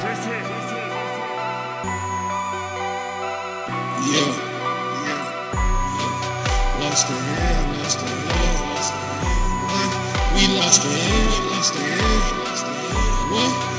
Yeah, yeah, yeah. Lost the head, lost the head, lost the head. What? We lost the head, lost the head, lost the head. What?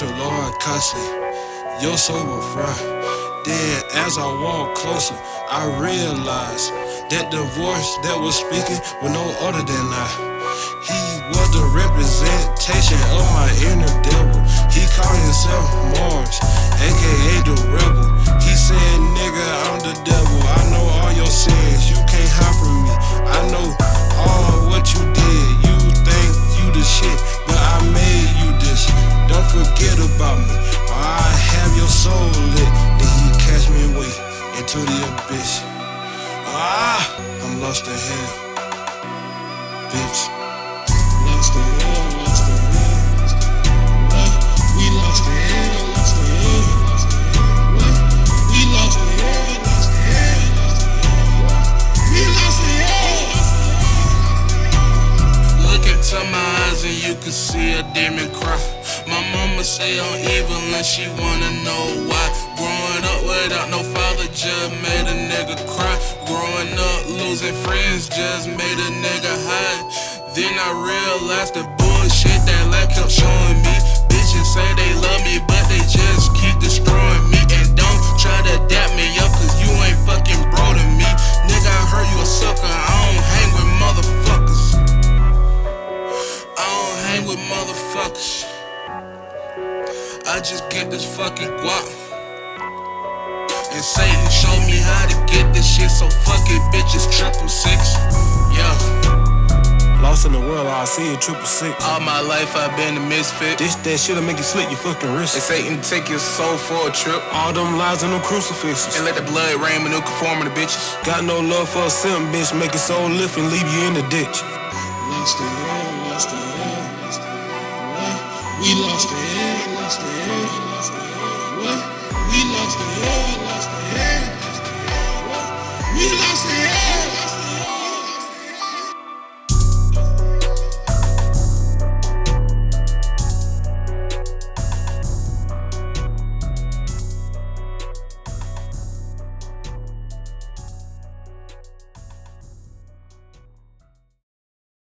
Ultra Lord Kasi, your soul will fry. Then as I walk closer, I realized that the voice that was speaking was no other than I. He was the representation of my inner devil. He called himself Mars, aka the about me. I have your soul lit. Then he catch me away into the abyss. Ah, I'm lost in hell. Bitch. Demon cry. My mama say I'm evil and she wanna know why. Growing up without no father just made a nigga cry. Growing up losing friends just made a nigga hide. Then I realized the bullshit that life kept showing me. Bitches say they love me, hang with motherfuckers. I just get this fucking guap. And Satan showed me how to get this shit, so fuck it, bitches. Triple six. Yeah. Lost in the world, I see a triple six. All my life I've been a misfit. This that shit'll make you slit your fucking wrist. And Satan take your soul for a trip. All them lies and them crucifixes. And let the blood rain when you conform to bitches. Got no love for a simp, bitch. Make it soul lift and leave you in the ditch. Lost the